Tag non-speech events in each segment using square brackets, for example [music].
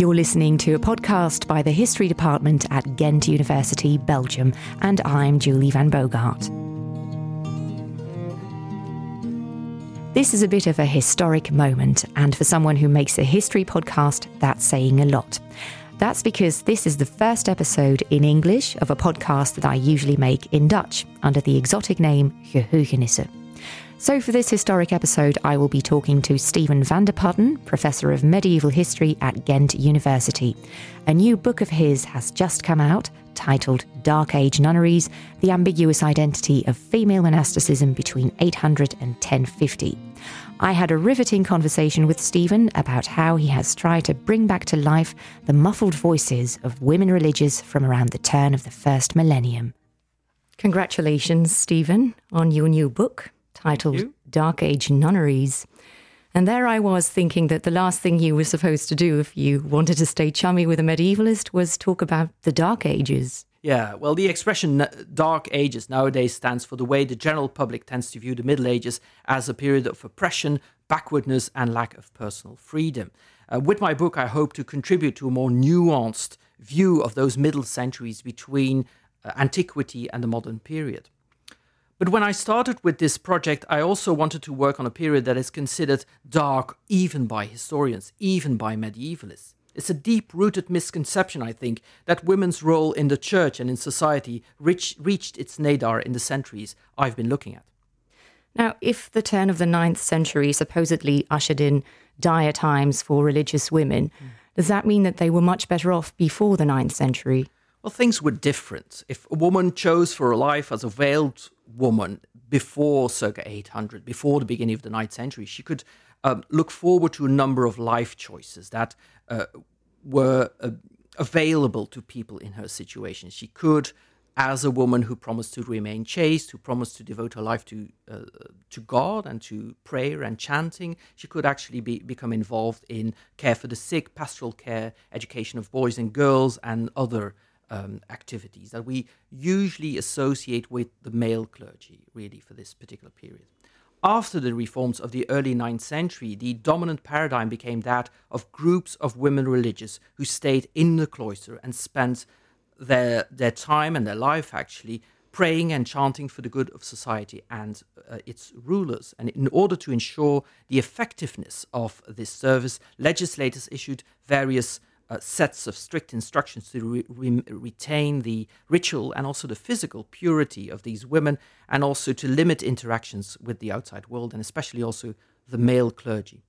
You're listening to a podcast by the History Department at Ghent University, Belgium, and I'm Julie Van Bogart. This is a bit of a historic moment, and for someone who makes a history podcast, that's saying a lot. That's because this is the first episode in English of a podcast that I usually make in Dutch under the exotic name Geheugenissen. So, for this historic episode, I will be talking to Steven Vanderputten, Professor of Medieval History at Ghent University. A new book of his has just come out titled Dark Age Nunneries The Ambiguous Identity of Female Monasticism Between 800 and 1050. I had a riveting conversation with Steven about how he has tried to bring back to life the muffled voices of women religious from around the turn of the first millennium. Congratulations, Steven, on your new book titled Dark Age Nunneries. And there I was thinking that the last thing you were supposed to do if you wanted to stay chummy with a medievalist was talk about the Dark Ages. Yeah, well, the expression Dark Ages nowadays stands for the way the general public tends to view the Middle Ages as a period of oppression, backwardness, and lack of personal freedom. Uh, with my book, I hope to contribute to a more nuanced view of those middle centuries between uh, antiquity and the modern period. But when I started with this project, I also wanted to work on a period that is considered dark even by historians, even by medievalists. It's a deep rooted misconception, I think, that women's role in the church and in society reach, reached its nadir in the centuries I've been looking at. Now, if the turn of the ninth century supposedly ushered in dire times for religious women, mm. does that mean that they were much better off before the ninth century? Well, things were different. If a woman chose for a life as a veiled woman before circa 800, before the beginning of the ninth century, she could um, look forward to a number of life choices that uh, were uh, available to people in her situation. She could, as a woman who promised to remain chaste, who promised to devote her life to uh, to God and to prayer and chanting, she could actually be, become involved in care for the sick, pastoral care, education of boys and girls, and other um, activities that we usually associate with the male clergy, really, for this particular period. After the reforms of the early 9th century, the dominant paradigm became that of groups of women religious who stayed in the cloister and spent their, their time and their life actually praying and chanting for the good of society and uh, its rulers. And in order to ensure the effectiveness of this service, legislators issued various uh, sets of strict instructions to re- re- retain the ritual and also the physical purity of these women, and also to limit interactions with the outside world, and especially also the male clergy.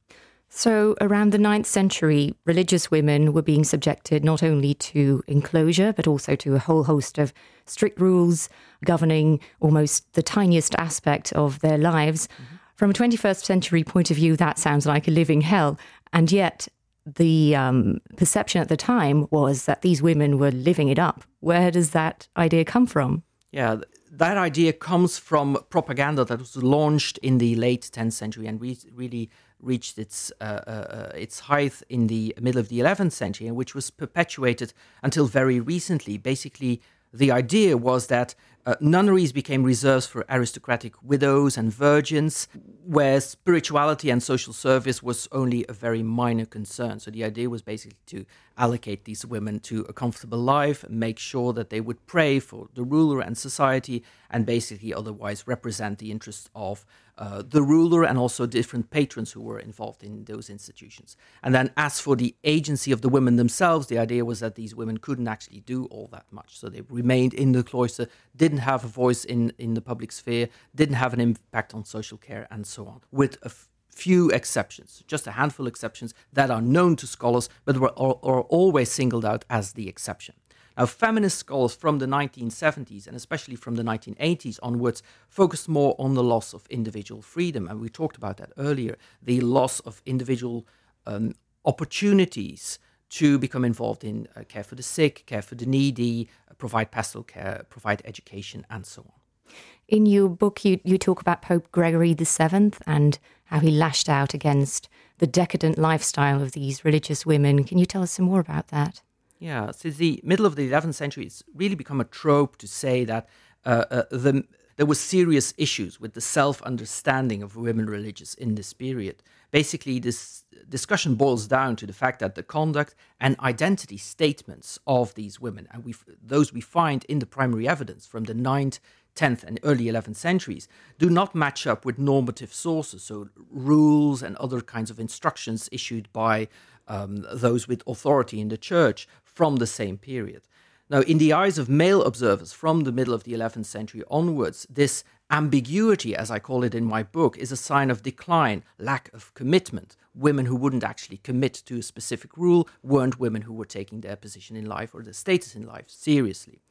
So, around the 9th century, religious women were being subjected not only to enclosure, but also to a whole host of strict rules governing almost the tiniest aspect of their lives. Mm-hmm. From a 21st century point of view, that sounds like a living hell. And yet, the um, perception at the time was that these women were living it up. Where does that idea come from? Yeah, that idea comes from propaganda that was launched in the late 10th century and re- really reached its uh, uh, uh its height in the middle of the 11th century, and which was perpetuated until very recently. Basically, the idea was that uh, nunneries became reserves for aristocratic widows and virgins, where spirituality and social service was only a very minor concern. So the idea was basically to allocate these women to a comfortable life, make sure that they would pray for the ruler and society, and basically otherwise represent the interests of uh, the ruler and also different patrons who were involved in those institutions. And then, as for the agency of the women themselves, the idea was that these women couldn't actually do all that much. So they remained in the cloister, didn't have a voice in, in the public sphere, didn't have an impact on social care, and so on, with a f- few exceptions, just a handful of exceptions that are known to scholars, but were, are, are always singled out as the exception. Now, feminist scholars from the 1970s and especially from the 1980s onwards focused more on the loss of individual freedom. And we talked about that earlier the loss of individual um, opportunities to become involved in uh, care for the sick, care for the needy, uh, provide pastoral care, provide education, and so on. In your book, you, you talk about Pope Gregory VII and how he lashed out against the decadent lifestyle of these religious women. Can you tell us some more about that? Yeah, since the middle of the 11th century, it's really become a trope to say that uh, uh, the there were serious issues with the self understanding of women religious in this period. Basically, this discussion boils down to the fact that the conduct and identity statements of these women, and we those we find in the primary evidence from the 9th, 10th, and early 11th centuries, do not match up with normative sources, so rules and other kinds of instructions issued by um, those with authority in the church from the same period. Now, in the eyes of male observers from the middle of the 11th century onwards, this ambiguity, as I call it in my book, is a sign of decline, lack of commitment. Women who wouldn't actually commit to a specific rule weren't women who were taking their position in life or their status in life seriously.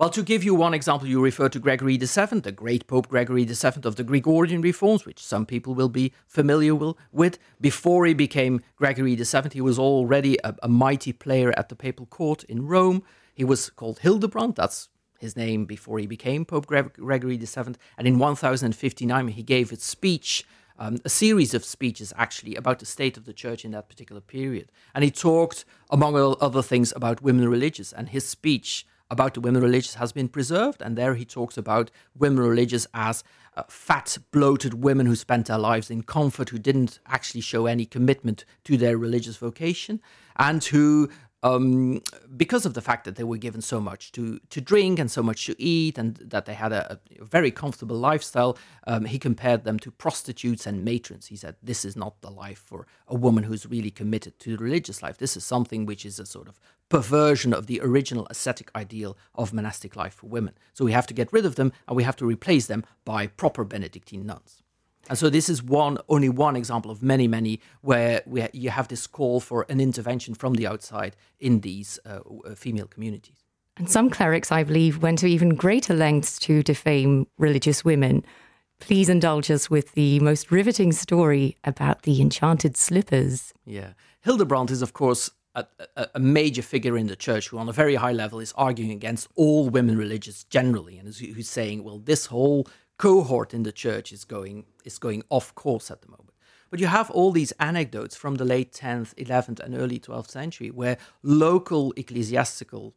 Well, to give you one example, you refer to Gregory VII, the great Pope Gregory VII of the Gregorian reforms, which some people will be familiar with. Before he became Gregory VII, he was already a, a mighty player at the papal court in Rome. He was called Hildebrand, that's his name before he became Pope Gregory VII. And in 1059, he gave a speech, um, a series of speeches actually, about the state of the church in that particular period. And he talked, among other things, about women religious. And his speech about the women religious has been preserved. And there he talks about women religious as uh, fat, bloated women who spent their lives in comfort, who didn't actually show any commitment to their religious vocation, and who um, because of the fact that they were given so much to, to drink and so much to eat, and that they had a, a very comfortable lifestyle, um, he compared them to prostitutes and matrons. He said, This is not the life for a woman who's really committed to religious life. This is something which is a sort of perversion of the original ascetic ideal of monastic life for women. So we have to get rid of them and we have to replace them by proper Benedictine nuns. And so this is one only one example of many, many where we, you have this call for an intervention from the outside in these uh, uh, female communities. And some clerics, I believe, went to even greater lengths to defame religious women. Please indulge us with the most riveting story about the enchanted slippers. Yeah. Hildebrand is, of course, a, a, a, major figure in the church who, on a very high level, is arguing against all women religious generally, and who's saying, well, this whole cohort in the church is going is going off course at the moment. But you have all these anecdotes from the late 10th, 11th, and early 12th century where local ecclesiastical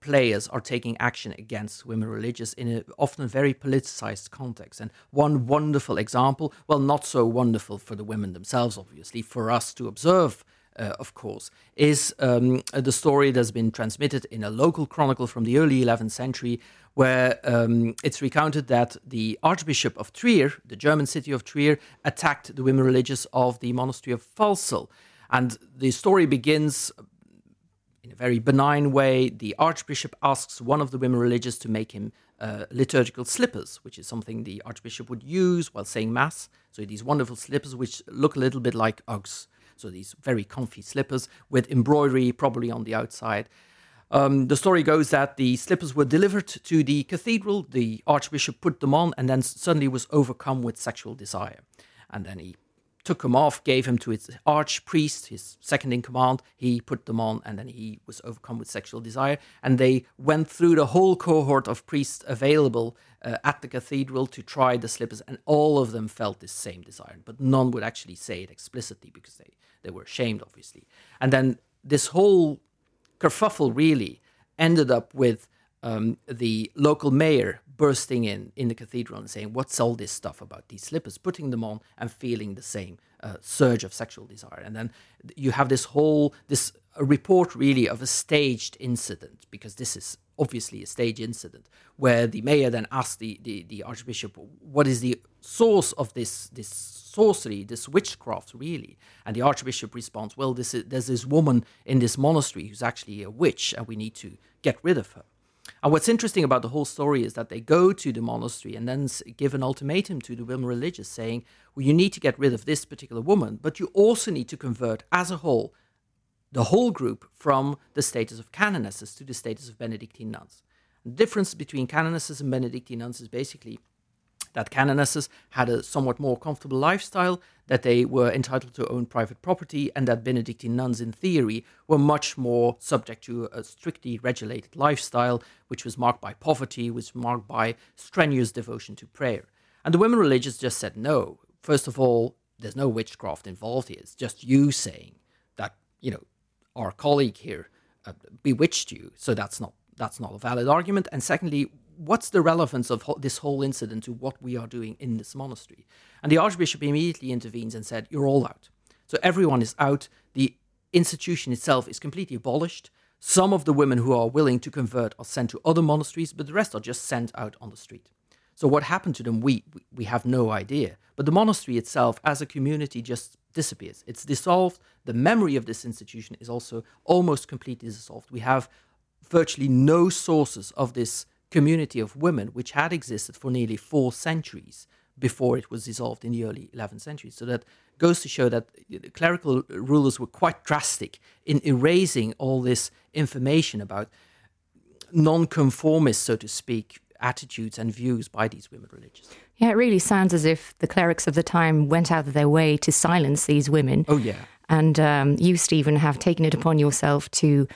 players are taking action against women religious in a often very politicized context. And one wonderful example, well, not so wonderful for the women themselves, obviously, for us to observe uh, of course, is um, the story that's been transmitted in a local chronicle from the early 11th century, where um, it's recounted that the Archbishop of Trier, the German city of Trier, attacked the women religious of the monastery of Pfalzel. And the story begins in a very benign way. The Archbishop asks one of the women religious to make him uh, liturgical slippers, which is something the Archbishop would use while saying Mass. So these wonderful slippers, which look a little bit like Uggs. So these very comfy slippers with embroidery probably on the outside. Um, the story goes that the slippers were delivered to the cathedral. The archbishop put them on and then suddenly was overcome with sexual desire. And then he took them off, gave them to his archpriest, his second in command. He put them on, and then he was overcome with sexual desire. And they went through the whole cohort of priests available uh, at the cathedral to try the slippers, and all of them felt this same desire, but none would actually say it explicitly because they, they were ashamed, obviously. And then this whole kerfuffle really ended up with um, the local mayor bursting in in the cathedral and saying, "What's all this stuff about these slippers?" Putting them on and feeling the same uh, surge of sexual desire, and then you have this whole this report really of a staged incident because this is obviously a stage incident where the mayor then asked the, the, the archbishop what is the source of this this sorcery this witchcraft really? And the archbishop responds well this is, there's this woman in this monastery who's actually a witch and we need to get rid of her and what's interesting about the whole story is that they go to the monastery and then give an ultimatum to the women religious saying well you need to get rid of this particular woman but you also need to convert as a whole the whole group from the status of canonesses to the status of Benedictine nuns. The difference between canonesses and Benedictine nuns is basically that canonesses had a somewhat more comfortable lifestyle, that they were entitled to own private property, and that Benedictine nuns, in theory, were much more subject to a strictly regulated lifestyle, which was marked by poverty, was marked by strenuous devotion to prayer. And the women religious just said no. First of all, there's no witchcraft involved here. It's just you saying that, you know, our colleague here uh, bewitched you. So that's not that's not a valid argument. And secondly, what's the relevance of ho- this whole incident to what we are doing in this monastery? And the archbishop immediately intervenes and said, You're all out. So everyone is out. The institution itself is completely abolished. Some of the women who are willing to convert are sent to other monasteries, but the rest are just sent out on the street. So what happened to them, we, we have no idea. But the monastery itself, as a community, just disappears. It's dissolved. The memory of this institution is also almost completely dissolved. We have virtually no sources of this community of women, which had existed for nearly four centuries before it was dissolved in the early 11th century. So that goes to show that the clerical rulers were quite drastic in erasing all this information about non-conformist, so to speak, attitudes and views by these women religious. Yeah, it really sounds as if the clerics of the time went out of their way to silence these women. Oh, yeah. And um, you, Steven, have taken it upon yourself to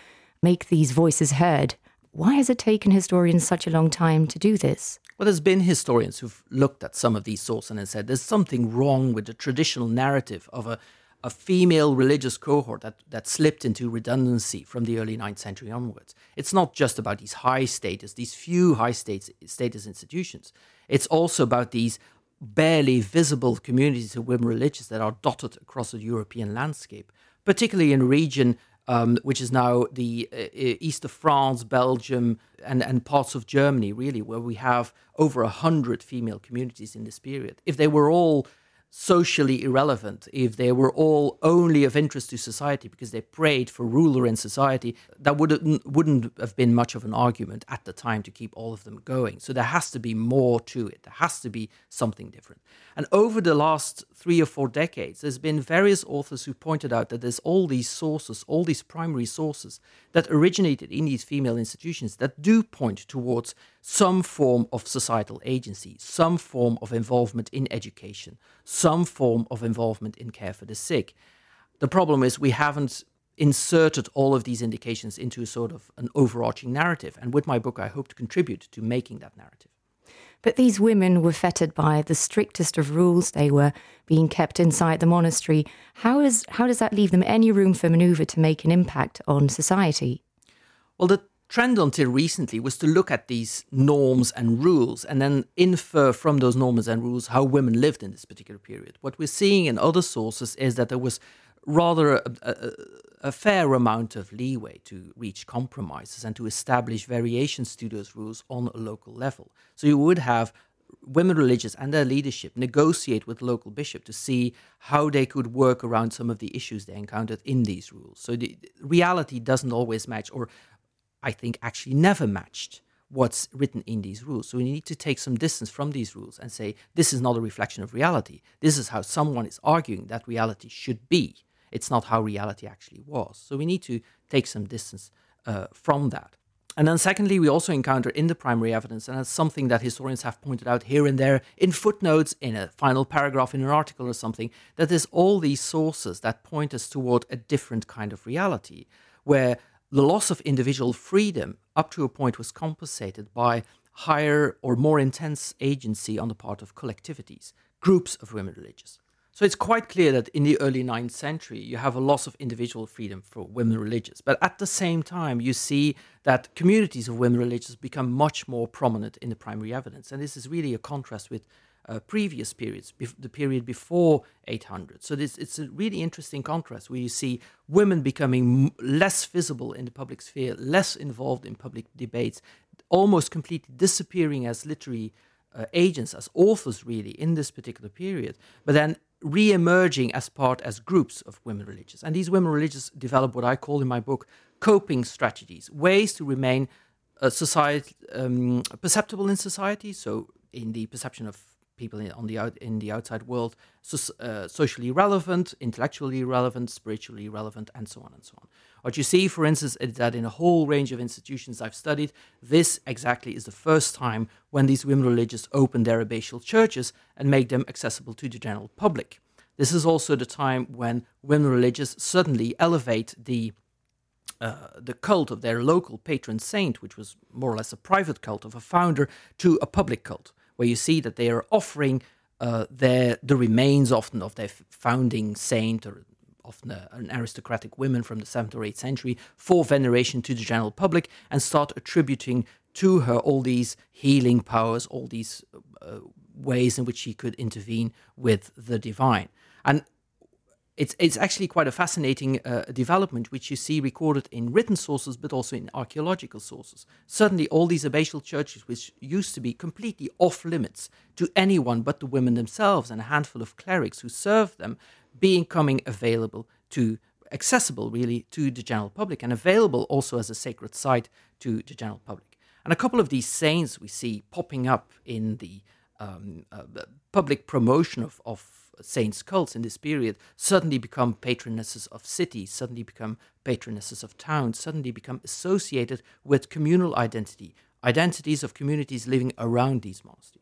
make these voices heard. Why has it taken historians such a long time to do this? Well, there's been historians who've looked at some of these sources and said there's something wrong with the traditional narrative of a, a female religious cohort that, that slipped into redundancy from the early 9th century onwards. It's not just about these high status, these few high status, status institutions. It's also about these barely visible communities of women religious that are dotted across the European landscape, particularly in a region um, which is now the uh, east of France, Belgium, and, and parts of Germany, really, where we have over a hundred female communities in this period. If they were all socially irrelevant, if they were all only of interest to society because they prayed for ruler in society, that wouldn't wouldn't have been much of an argument at the time to keep all of them going. So there has to be more to it. There has to be something different. And over the last three or four decades, there's been various authors who pointed out that there's all these sources, all these primary sources that originated in these female institutions that do point towards some form of societal agency, some form of involvement in education, some form of involvement in care for the sick. The problem is we haven't inserted all of these indications into a sort of an overarching narrative. And with my book, I hope to contribute to making that narrative. But these women were fettered by the strictest of rules. They were being kept inside the monastery. How, is, how does that leave them any room for maneuver to make an impact on society? Well, the trend until recently was to look at these norms and rules and then infer from those norms and rules how women lived in this particular period. What we're seeing in other sources is that there was rather a, a, a, fair amount of leeway to reach compromises and to establish variations to those rules on a local level. So you would have women religious and their leadership negotiate with local bishop to see how they could work around some of the issues they encountered in these rules. So the reality doesn't always match, or I think, actually never matched what's written in these rules. So we need to take some distance from these rules and say, this is not a reflection of reality. This is how someone is arguing that reality should be. It's not how reality actually was. So we need to take some distance uh, from that. And then, secondly, we also encounter in the primary evidence, and that's something that historians have pointed out here and there in footnotes, in a final paragraph in an article or something, that there's all these sources that point us toward a different kind of reality, where the loss of individual freedom up to a point was compensated by higher or more intense agency on the part of collectivities, groups of women religious. So it's quite clear that in the early 9th century, you have a loss of individual freedom for women religious. But at the same time, you see that communities of women religious become much more prominent in the primary evidence. And this is really a contrast with uh, previous periods, the period before 800. So this, it's a really interesting contrast where you see women becoming less visible in the public sphere, less involved in public debates, almost completely disappearing as literary uh, agents, as authors, really, in this particular period. But then re-emerging as part as groups of women religious and these women religious develop what i call in my book coping strategies ways to remain uh, society um, perceptible in society so in the perception of people in, on the out, in the outside world, so, uh, socially relevant, intellectually relevant, spiritually relevant, and so on and so on. What you see, for instance, is that in a whole range of institutions I've studied, this exactly is the first time when these women religious open their abbatial churches and make them accessible to the general public. This is also the time when women religious suddenly elevate the uh, the cult of their local patron saint, which was more or less a private cult of a founder, to a public cult where you see that they are offering uh, their the remains often of their founding saint or often a, an aristocratic women from the 7th or 8th century for veneration to the general public and start attributing to her all these healing powers, all these uh, ways in which she could intervene with the divine. And it's it's actually quite a fascinating uh, development, which you see recorded in written sources, but also in archaeological sources. Certainly, all these abbatial churches, which used to be completely off limits to anyone but the women themselves and a handful of clerics who served them, becoming available to accessible really to the general public and available also as a sacred site to the general public. And a couple of these saints we see popping up in the um, uh, public promotion of, of saints' cults in this period suddenly become patronesses of cities, suddenly become patronesses of towns, suddenly become associated with communal identity, identities of communities living around these monasteries.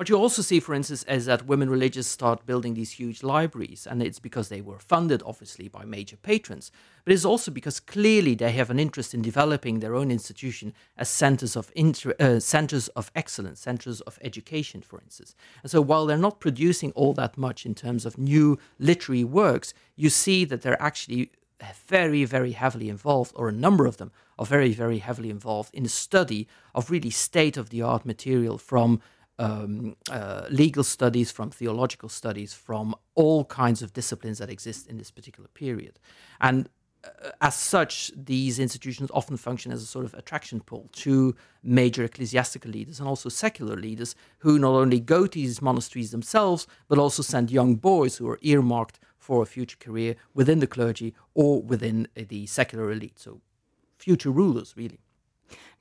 What you also see, for instance, is that women religious start building these huge libraries, and it's because they were funded, obviously, by major patrons, but it's also because clearly they have an interest in developing their own institution as centers of inter- uh, centers of excellence, centers of education, for instance. And so, while they're not producing all that much in terms of new literary works, you see that they're actually very, very heavily involved, or a number of them are very, very heavily involved in the study of really state of the art material from um, uh, legal studies, from theological studies, from all kinds of disciplines that exist in this particular period. And uh, as such, these institutions often function as a sort of attraction pull to major ecclesiastical leaders and also secular leaders who not only go to these monasteries themselves, but also send young boys who are earmarked for a future career within the clergy or within the secular elite. So, future rulers, really.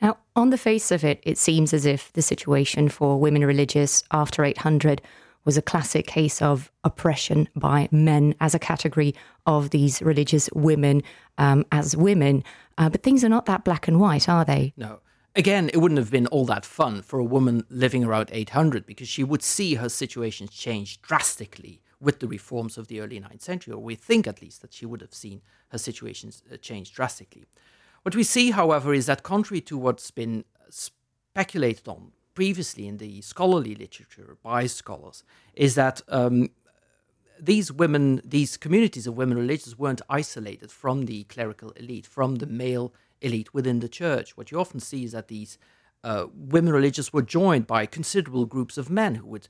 Now, on the face of it, it seems as if the situation for women religious after 800 was a classic case of oppression by men as a category of these religious women um, as women. Uh, but things are not that black and white, are they? No. Again, it wouldn't have been all that fun for a woman living around 800 because she would see her situation change drastically with the reforms of the early 9th century, or we think at least that she would have seen her situation uh, change drastically. What we see, however, is that contrary to what's been speculated on previously in the scholarly literature by scholars, is that um, these women, these communities of women religious weren't isolated from the clerical elite, from the male elite within the church. What you often see is that these uh, women religious were joined by considerable groups of men who would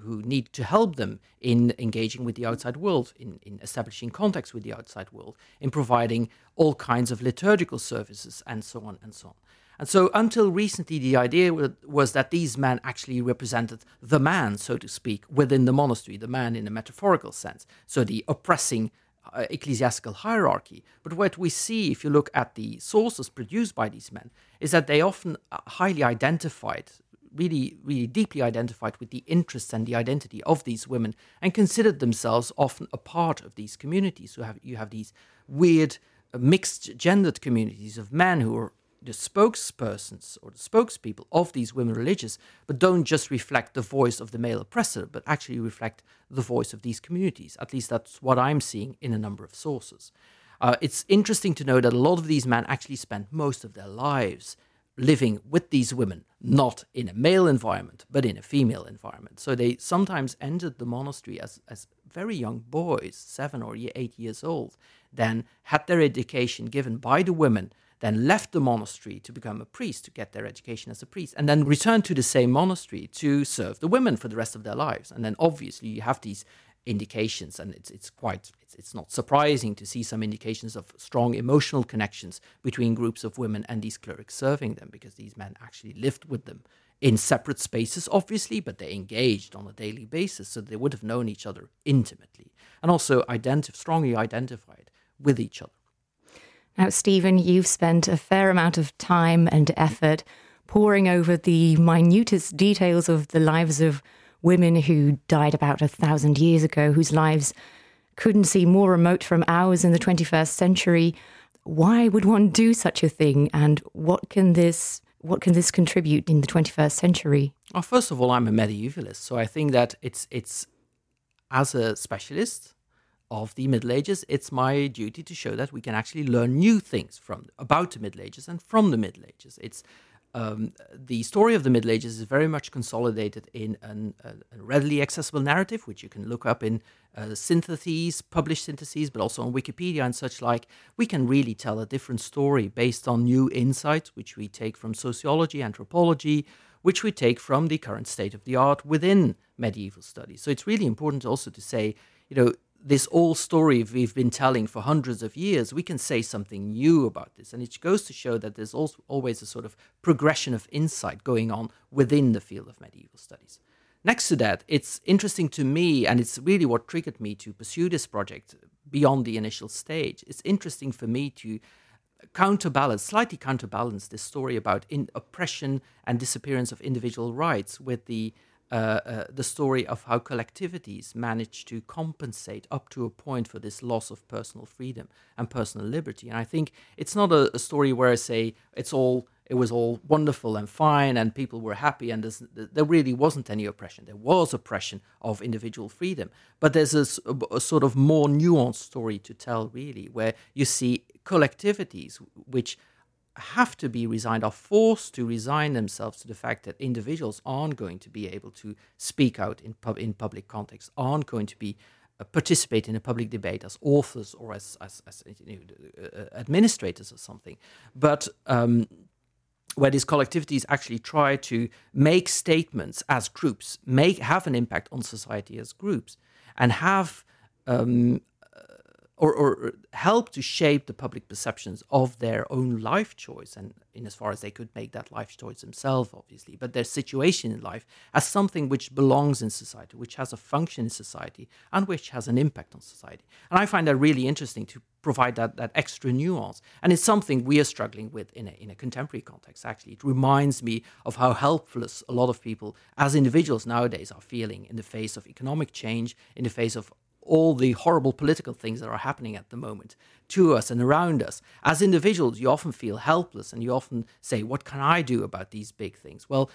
who need to help them in engaging with the outside world, in, in establishing contacts with the outside world, in providing all kinds of liturgical services, and so on and so on. And so, until recently, the idea was that these men actually represented the man, so to speak, within the monastery, the man in a metaphorical sense. So, the oppressing uh, ecclesiastical hierarchy. But what we see, if you look at the sources produced by these men, is that they often uh, highly identified, really, really deeply identified with the interests and the identity of these women, and considered themselves often a part of these communities. So have you have these weird uh, mixed gendered communities of men who are the spokespersons or the spokespeople of these women religious, but don't just reflect the voice of the male oppressor, but actually reflect the voice of these communities. At least that's what I'm seeing in a number of sources. Uh, it's interesting to know that a lot of these men actually spent most of their lives living with these women, not in a male environment, but in a female environment. So they sometimes entered the monastery as, as very young boys, seven or eight years old, then had their education given by the women then left the monastery to become a priest, to get their education as a priest, and then returned to the same monastery to serve the women for the rest of their lives. And then obviously you have these indications, and it's it's quite it's, it's not surprising to see some indications of strong emotional connections between groups of women and these clerics serving them, because these men actually lived with them in separate spaces, obviously, but they engaged on a daily basis, so they would have known each other intimately, and also identif- strongly identified with each other. Now, Steven, you've spent a fair amount of time and effort poring over the minutest details of the lives of women who died about a thousand years ago, whose lives couldn't seem more remote from ours in the 21st century. Why would one do such a thing? And what can this what can this contribute in the 21st century? Well, first of all, I'm a medievalist, so I think that it's it's as a specialist of the Middle Ages, it's my duty to show that we can actually learn new things from about the Middle Ages and from the Middle Ages. It's um, the story of the Middle Ages is very much consolidated in an, a, a, readily accessible narrative, which you can look up in uh, syntheses, published syntheses, but also on Wikipedia and such like. We can really tell a different story based on new insights, which we take from sociology, anthropology, which we take from the current state of the art within medieval studies. So it's really important also to say, you know, this old story we've been telling for hundreds of years, we can say something new about this. And it goes to show that there's also always a sort of progression of insight going on within the field of medieval studies. Next to that, it's interesting to me, and it's really what triggered me to pursue this project beyond the initial stage. It's interesting for me to counterbalance, slightly counterbalance this story about oppression and disappearance of individual rights with the Uh, uh, the story of how collectivities manage to compensate up to a point for this loss of personal freedom and personal liberty. And I think it's not a, a story where I say it's all it was all wonderful and fine and people were happy and there really wasn't any oppression. There was oppression of individual freedom, but there's a, a, sort of more nuanced story to tell, really, where you see collectivities which have to be resigned, are forced to resign themselves to the fact that individuals aren't going to be able to speak out in, pub- in public context, aren't going to be uh, participate in a public debate as authors or as, as, as you know, uh, administrators or something. But um, where these collectivities actually try to make statements as groups, make have an impact on society as groups, and have um, or, or help to shape the public perceptions of their own life choice and in as far as they could make that life choice themselves obviously. But their situation in life as something which belongs in society which has a function in society and which has an impact on society. And i find that really interesting to provide that, that extra nuance. And it's something we are struggling with in a, in a contemporary context actually. It reminds me of how helpless a lot of people as individuals nowadays are feeling in the face of economic change in the face of all the horrible political things that are happening at the moment to us and around us. As individuals, you often feel helpless and you often say, What can I do about these big things? Well,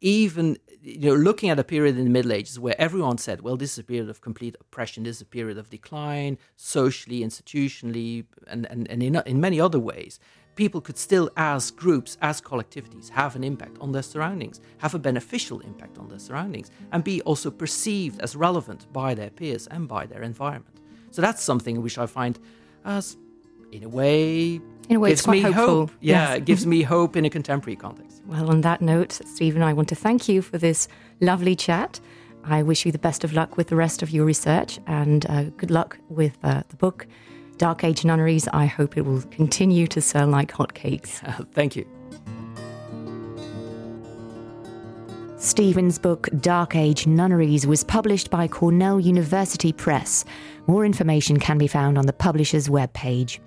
even you know, looking at a period in the Middle Ages where everyone said, well, this is a period of complete oppression, this is a period of decline, socially, institutionally, and, and, and in, in many other ways people could still, as groups, as collectivities, have an impact on their surroundings, have a beneficial impact on their surroundings, and be also perceived as relevant by their peers and by their environment. So that's something which I find as, in a way, in a way, gives me hopeful. hope. Yeah, yes. it gives me hope in a contemporary context. Well, on that note, Steven, I want to thank you for this lovely chat. I wish you the best of luck with the rest of your research and uh, good luck with uh, the book. Dark Age Nunneries. I hope it will continue to sell like hotcakes. [laughs] thank you. Steven's book Dark Age Nunneries was published by Cornell University Press. More information can be found on the publisher's webpage.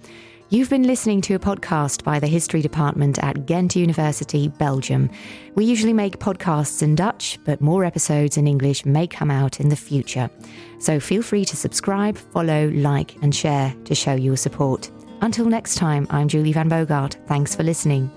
You've been listening to a podcast by the History Department at Ghent University, Belgium. We usually make podcasts in Dutch, but more episodes in English may come out in the future. So feel free to subscribe, follow, like, and share to show your support. Until next time, I'm Julie Van Bogart. Thanks for listening.